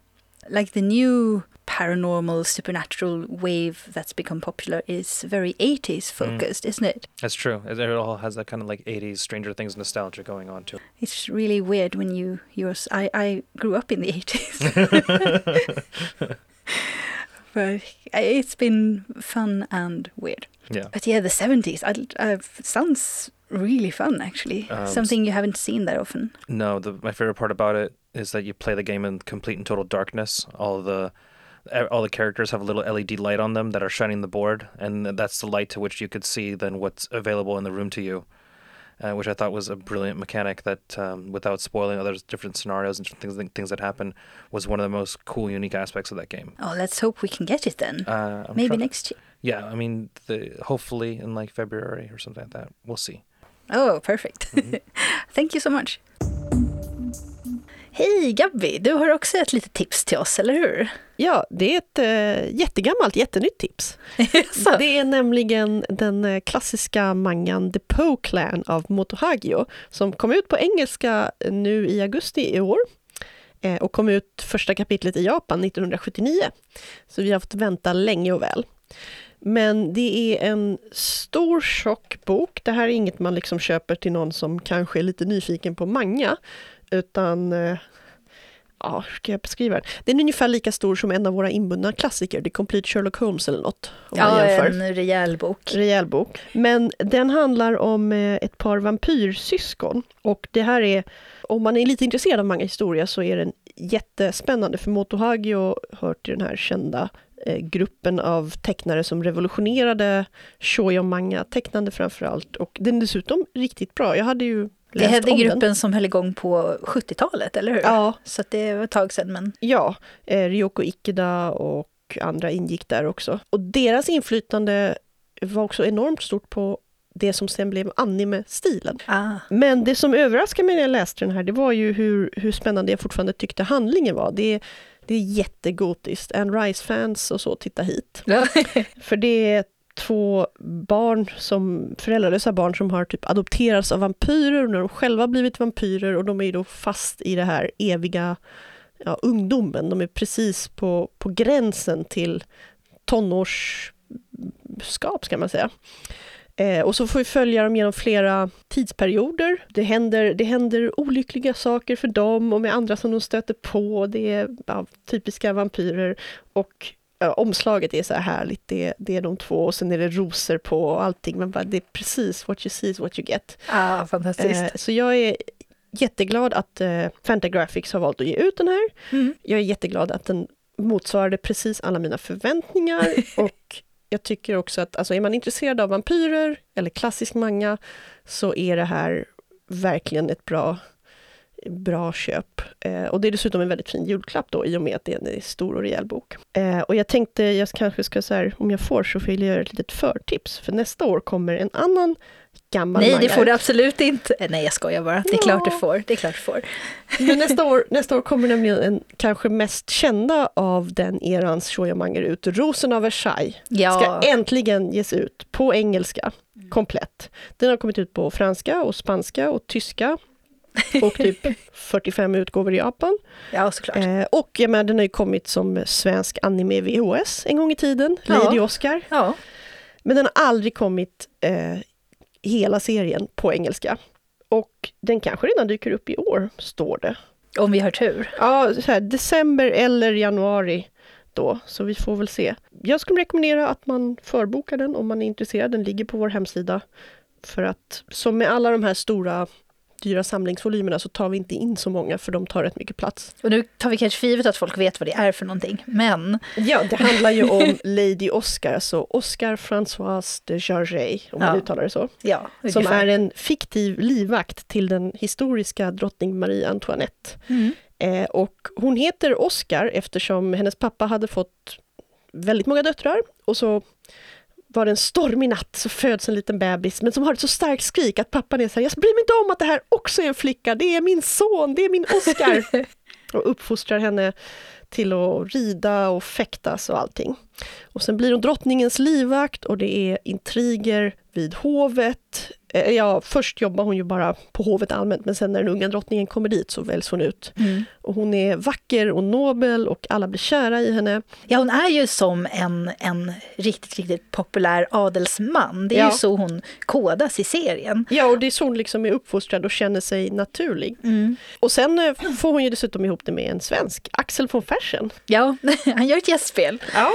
like the new paranormal supernatural wave that's become popular is very 80s mm. focused, mm. isn't it? That's true. It all has that kind of like 80s Stranger Things nostalgia going on too. It's really weird when you you're I I grew up in the 80s. but it's been fun and weird. Yeah. But yeah, the 70s I, I sounds really fun actually. Um, Something you haven't seen that often. No, the, my favorite part about it is that you play the game in complete and total darkness. All the all the characters have a little LED light on them that are shining the board, and that's the light to which you could see then what's available in the room to you. Uh, which I thought was a brilliant mechanic that, um, without spoiling other different scenarios and things things that happen, was one of the most cool, unique aspects of that game. Oh, let's hope we can get it then. Uh, Maybe next year. Yeah, I mean, the, hopefully in like February or something like that. We'll see. Oh, perfect. Mm-hmm. Thank you so much. Hej Gabby, du har också ett litet tips till oss, eller hur? Ja, det är ett äh, jättegammalt, jättenytt tips. det är nämligen den äh, klassiska mangan The Poe Clan av Moto Hagio som kom ut på engelska nu i augusti i år. eh, och kom ut första kapitlet i Japan 1979. Så vi har fått vänta länge och väl. Men det är en stor tjock bok. Det här är inget man liksom köper till någon som kanske är lite nyfiken på manga, utan eh, ja, hur ska jag beskriva det? Den är ungefär lika stor som en av våra inbundna klassiker, The Complete Sherlock Holmes eller något. Ja, en rejäl bok. Rejäl bok. Men den handlar om eh, ett par vampyrsyskon. Och det här är, om man är lite intresserad av manga historia så är den jättespännande, för Moto Hagio hör till den här kända eh, gruppen av tecknare som revolutionerade shoujo manga, tecknande framför allt. Och den är dessutom riktigt bra. Jag hade ju det hette gruppen den. som höll igång på 70-talet, eller hur? Ja. Så det var ett tag sedan. Men... Ja, eh, Ryoko Ikeda och andra ingick där också. Och deras inflytande var också enormt stort på det som sen blev anime-stilen. Ah. Men det som överraskade mig när jag läste den här, det var ju hur, hur spännande jag fortfarande tyckte handlingen var. Det, det är jättegotiskt. Anne Rice-fans och så, titta hit. För det är två barn, som, föräldralösa barn som har typ adopterats av vampyrer och när de själva blivit vampyrer och de är då fast i det här eviga ja, ungdomen. De är precis på, på gränsen till tonårsskap, ska man säga. Eh, och så får vi följa dem genom flera tidsperioder. Det händer, det händer olyckliga saker för dem och med andra som de stöter på. Det är ja, typiska vampyrer. Och ja, omslaget är så här härligt, det, det är de två och sen är det rosor på och allting, men bara, det är precis what you see is what you get. Ah, fantastiskt. Eh, så jag är jätteglad att eh, Fantagraphics har valt att ge ut den här. Mm. Jag är jätteglad att den motsvarade precis alla mina förväntningar och jag tycker också att, alltså är man intresserad av vampyrer eller klassisk manga så är det här verkligen ett bra bra köp. Eh, och det är dessutom en väldigt fin julklapp då i och med att det är en stor och rejäl bok. Eh, och jag tänkte, jag kanske ska så här, om jag får så vill jag göra ett litet förtips, för nästa år kommer en annan gammal Nej, det får du absolut inte. Eh, nej, jag skojar bara. Det är ja. klart du får. Det är klart du får. Men nästa år, nästa år kommer nämligen en kanske mest kända av den erans shoujo ut, Rosen av Versailles. Ja. Ska äntligen ges ut på engelska, komplett. Den har kommit ut på franska och spanska och tyska och typ 45 utgåvor i Japan. Ja, såklart. Eh, och jag menar, den har ju kommit som svensk anime VHS en gång i tiden, Lady ja. Oscar. Ja. Men den har aldrig kommit eh, hela serien på engelska. Och den kanske redan dyker upp i år, står det. Om vi har tur. Ja, så här, december eller januari då, så vi får väl se. Jag skulle rekommendera att man förbokar den om man är intresserad. Den ligger på vår hemsida. För att som med alla de här stora dyra samlingsvolymerna så tar vi inte in så många för de tar rätt mycket plats. Och nu tar vi kanske för givet att folk vet vad det är för någonting, men... Ja, det handlar ju om Lady Oscar, alltså Oscar Françoise de Jarget, om man uttalar det så. Ja, som är en fiktiv livvakt till den historiska drottning Marie Antoinette. Mm. Eh, och hon heter Oscar eftersom hennes pappa hade fått väldigt många döttrar och så var det en stormig natt så föds en liten bebis, men som har ett så starkt skrik att pappan är så här, jag bryr mig inte om att det här också är en flicka, det är min son, det är min Oscar. och uppfostrar henne till att rida och fäktas och allting. Och sen blir hon drottningens livvakt och det är intriger vid hovet. Eh, ja, först jobbar hon ju bara på hovet allmänt, men sen när den unga drottningen kommer dit så väljs hon ut. Mm. Och hon är vacker och nobel och alla blir kära i henne. Ja, hon är ju som en, en riktigt, riktigt populär adelsman. Det är ja. ju så hon kodas i serien. Ja, och det är så hon liksom är uppfostrad och känner sig naturlig. Mm. Och sen eh, får hon ju dessutom ihop det med en svensk, Axel von Fersen. Ja, han gör ett gästspel. Ja,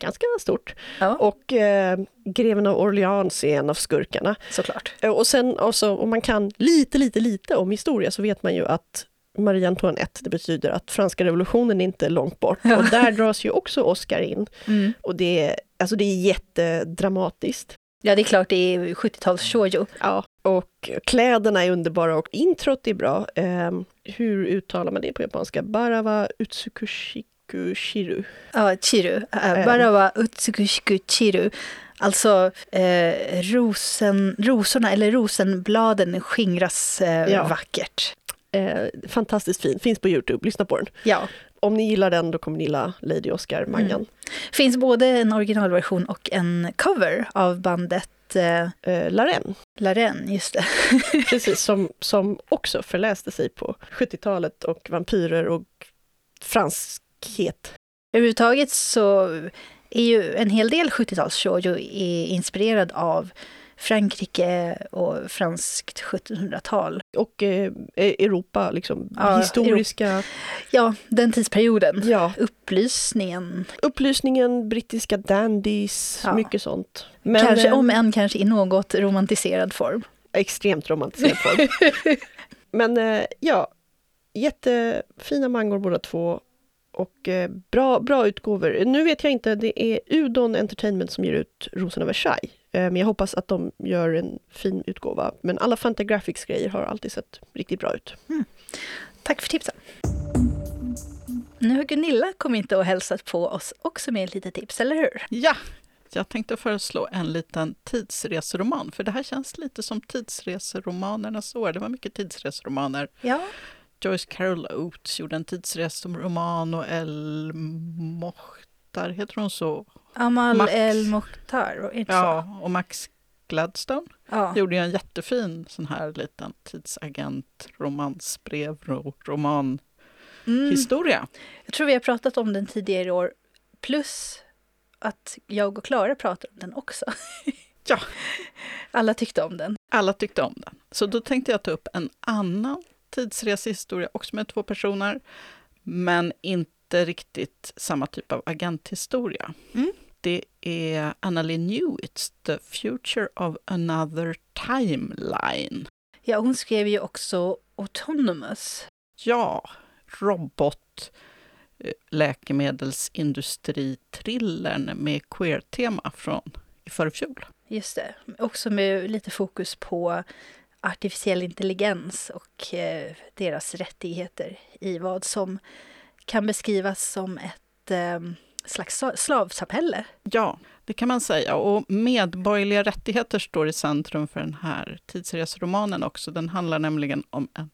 ganska stort. Ja. Och eh, greven av Orleans är en av skurkarna. Såklart. Eh, och sen också, om man kan lite, lite, lite om historia så vet man ju att Marie Antoinette, det betyder att franska revolutionen är inte långt bort. Ja. Och där dras ju också Oscar in. Mm. Och det är, alltså det är jättedramatiskt. Ja, det är klart, det är 70-tals shoujo. Ja, och kläderna är underbara och introt är bra. Um, hur uttalar man det på japanska? Barawa Utsukushiku Shiru. Ja, Chiru. Uh, Barawa Utsukushiku Chiru. Alltså eh, rosen, rosorna eller rosenbladen skingras eh, ja. vackert. Eh, fantastiskt fin, finns på Youtube, lyssna på den. Ja. Om ni gillar den, då kommer ni gilla Lady Oscar-mangan. Mm. finns både en originalversion och en cover av bandet eh, eh Laren. Laren, just det. Precis, som, som också förläste sig på 70-talet och vampyrer och franskhet. Överhuvudtaget så är ju en hel del 70-talsshow inspirerad av Frankrike och franskt 1700-tal. Och eh, Europa, liksom ja, historiska... Europa. Ja, den tidsperioden. Ja. Upplysningen. Upplysningen, brittiska dandies, ja. mycket sånt. Men, kanske, eh, om än kanske i något romantiserad form. Extremt romantiserad form. Men eh, ja, jättefina mangor båda två och eh, bra, bra utgåvor. Nu vet jag inte, det är Udon Entertainment som ger ut Rosen av Versailles. Eh, men jag hoppas att de gör en fin utgåva. Men alla Fantagraphics-grejer har alltid sett riktigt bra ut. Mm. Tack för tipsen. Nu har Gunilla kommit och hälsat på oss också med ett litet tips, eller hur? Ja, jag tänkte föreslå en liten tidsreseroman, för det här känns lite som tidsreseromanernas år. Det var mycket tidsreseromaner. Ja. Joyce Carol Oates gjorde en tidsreseroman och El Mokhtar, heter hon så? Amal Max, El Mokhtar, inte Ja, och Max Gladstone ja. gjorde en jättefin sån här liten tidsagent, romansbrev, roman, mm. historia. Jag tror vi har pratat om den tidigare i år, plus att jag och Klara pratade om den också. Ja. Alla tyckte om den. Alla tyckte om den. Så då tänkte jag ta upp en annan tidsresehistoria, också med två personer, men inte riktigt samma typ av agenthistoria. Mm. Det är Annalyn Newitts The Future of Another Timeline. Ja, hon skrev ju också Autonomous. Ja, robot eh, läkemedelsindustri-thrillern med queer-tema från i förfjol. Just det, också med lite fokus på artificiell intelligens och eh, deras rättigheter i vad som kan beskrivas som ett eh, slags slavsamhälle. Ja, det kan man säga. Och medborgerliga rättigheter står i centrum för den här tidsreseromanen också. Den handlar nämligen om en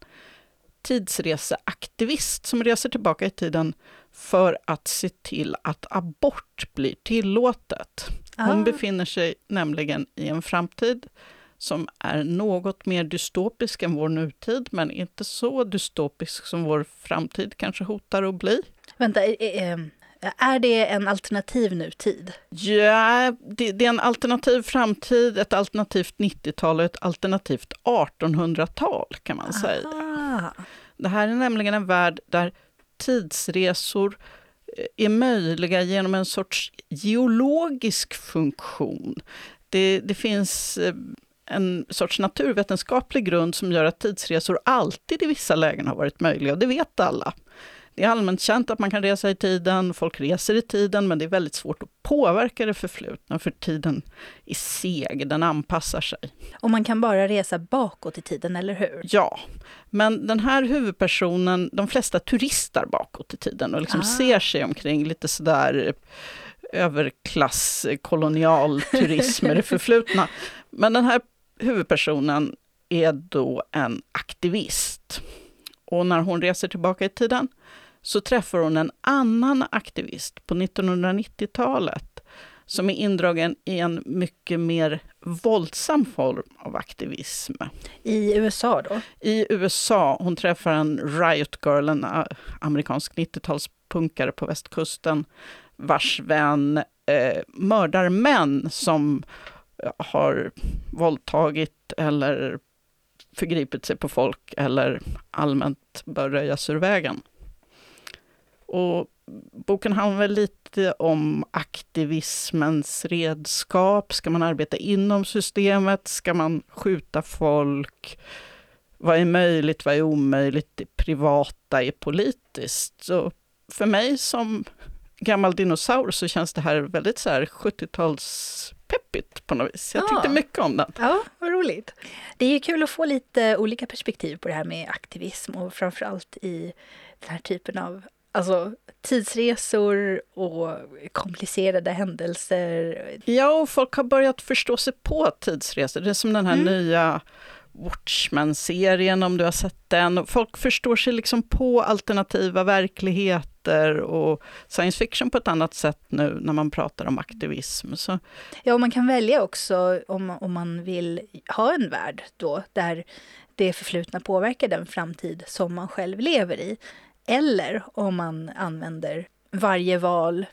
tidsreseaktivist som reser tillbaka i tiden för att se till att abort blir tillåtet. Hon ah. befinner sig nämligen i en framtid som är något mer dystopisk än vår nutid, men inte så dystopisk som vår framtid kanske hotar att bli. Vänta, är det en alternativ nutid? Ja, det, det är en alternativ framtid, ett alternativt 90-tal och ett alternativt 1800-tal kan man Aha. säga. Det här är nämligen en värld där tidsresor eh, är möjliga genom en sorts geologisk funktion. Det, det finns eh, en sorts naturvetenskaplig grund som gör att tidsresor alltid i vissa lägen har varit möjliga, och det vet alla. Det är allmänt känt att man kan resa i tiden, folk reser i tiden, men det är väldigt svårt att påverka det förflutna, för tiden är seg, den anpassar sig. Och man kan bara resa bakåt i tiden, eller hur? Ja, men den här huvudpersonen, de flesta turistar bakåt i tiden och liksom ah. ser sig omkring lite sådär överklass, kolonial turism i det förflutna. Men den här huvudpersonen är då en aktivist. Och när hon reser tillbaka i tiden så träffar hon en annan aktivist på 1990-talet som är indragen i en mycket mer våldsam form av aktivism. I USA då? I USA. Hon träffar en Riot Girl, en amerikansk 90-talspunkare på västkusten, vars vän eh, mördar män som har våldtagit eller förgripit sig på folk eller allmänt bör röjas ur vägen. Och boken handlar lite om aktivismens redskap. Ska man arbeta inom systemet? Ska man skjuta folk? Vad är möjligt? Vad är omöjligt? Det privata är politiskt. Så för mig som gammal dinosaur så känns det här väldigt så här 70-tals peppigt på något vis. Jag ja. tyckte mycket om den. Ja, vad roligt. Det är ju kul att få lite olika perspektiv på det här med aktivism och framförallt i den här typen av alltså, tidsresor och komplicerade händelser. Ja, och folk har börjat förstå sig på tidsresor. Det är som den här mm. nya Watchmen-serien om du har sett den. Folk förstår sig liksom på alternativa verkligheter och science fiction på ett annat sätt nu när man pratar om aktivism. Så. Ja, och man kan välja också om, om man vill ha en värld då där det förflutna påverkar den framtid som man själv lever i. Eller om man använder varje val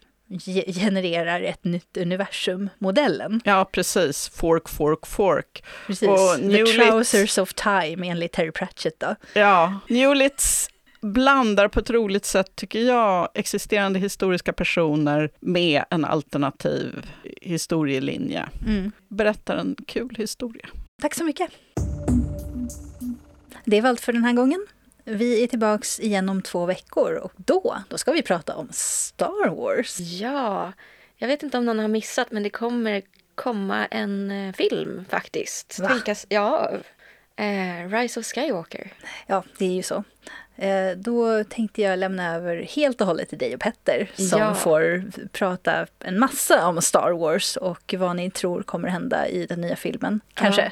genererar ett nytt universum-modellen. Ja, precis. Fork, fork, fork. Precis. Och The Trousers of Time enligt Terry Pratchett. Då. Ja, Newlitz blandar på ett roligt sätt, tycker jag, existerande historiska personer med en alternativ historielinje. Mm. Berättar en kul historia. Tack så mycket. Det var allt för den här gången. Vi är tillbaks igen om två veckor och då, då ska vi prata om Star Wars. Ja, jag vet inte om någon har missat men det kommer komma en eh, film faktiskt. Va? Tänkas, ja, eh, Rise of Skywalker. Ja, det är ju så. Eh, då tänkte jag lämna över helt och hållet till dig och Petter som ja. får prata en massa om Star Wars och vad ni tror kommer hända i den nya filmen. Kanske? Ja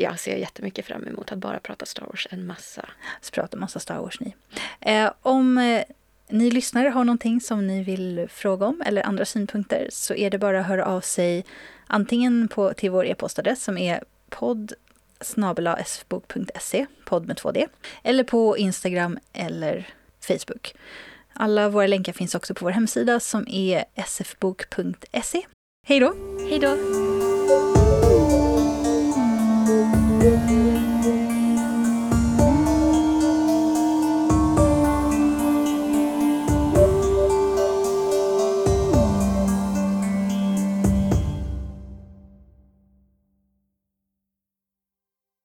jag ser jättemycket fram emot att bara prata Star Wars en massa. Så prata massa Star Wars ni. Eh, om eh, ni lyssnare har någonting som ni vill fråga om eller andra synpunkter så är det bara att höra av sig antingen på, till vår e-postadress som är podd sfbok.se, podd med 2D, eller på Instagram eller Facebook. Alla våra länkar finns också på vår hemsida som är sfbok.se. Hej då! Hej då!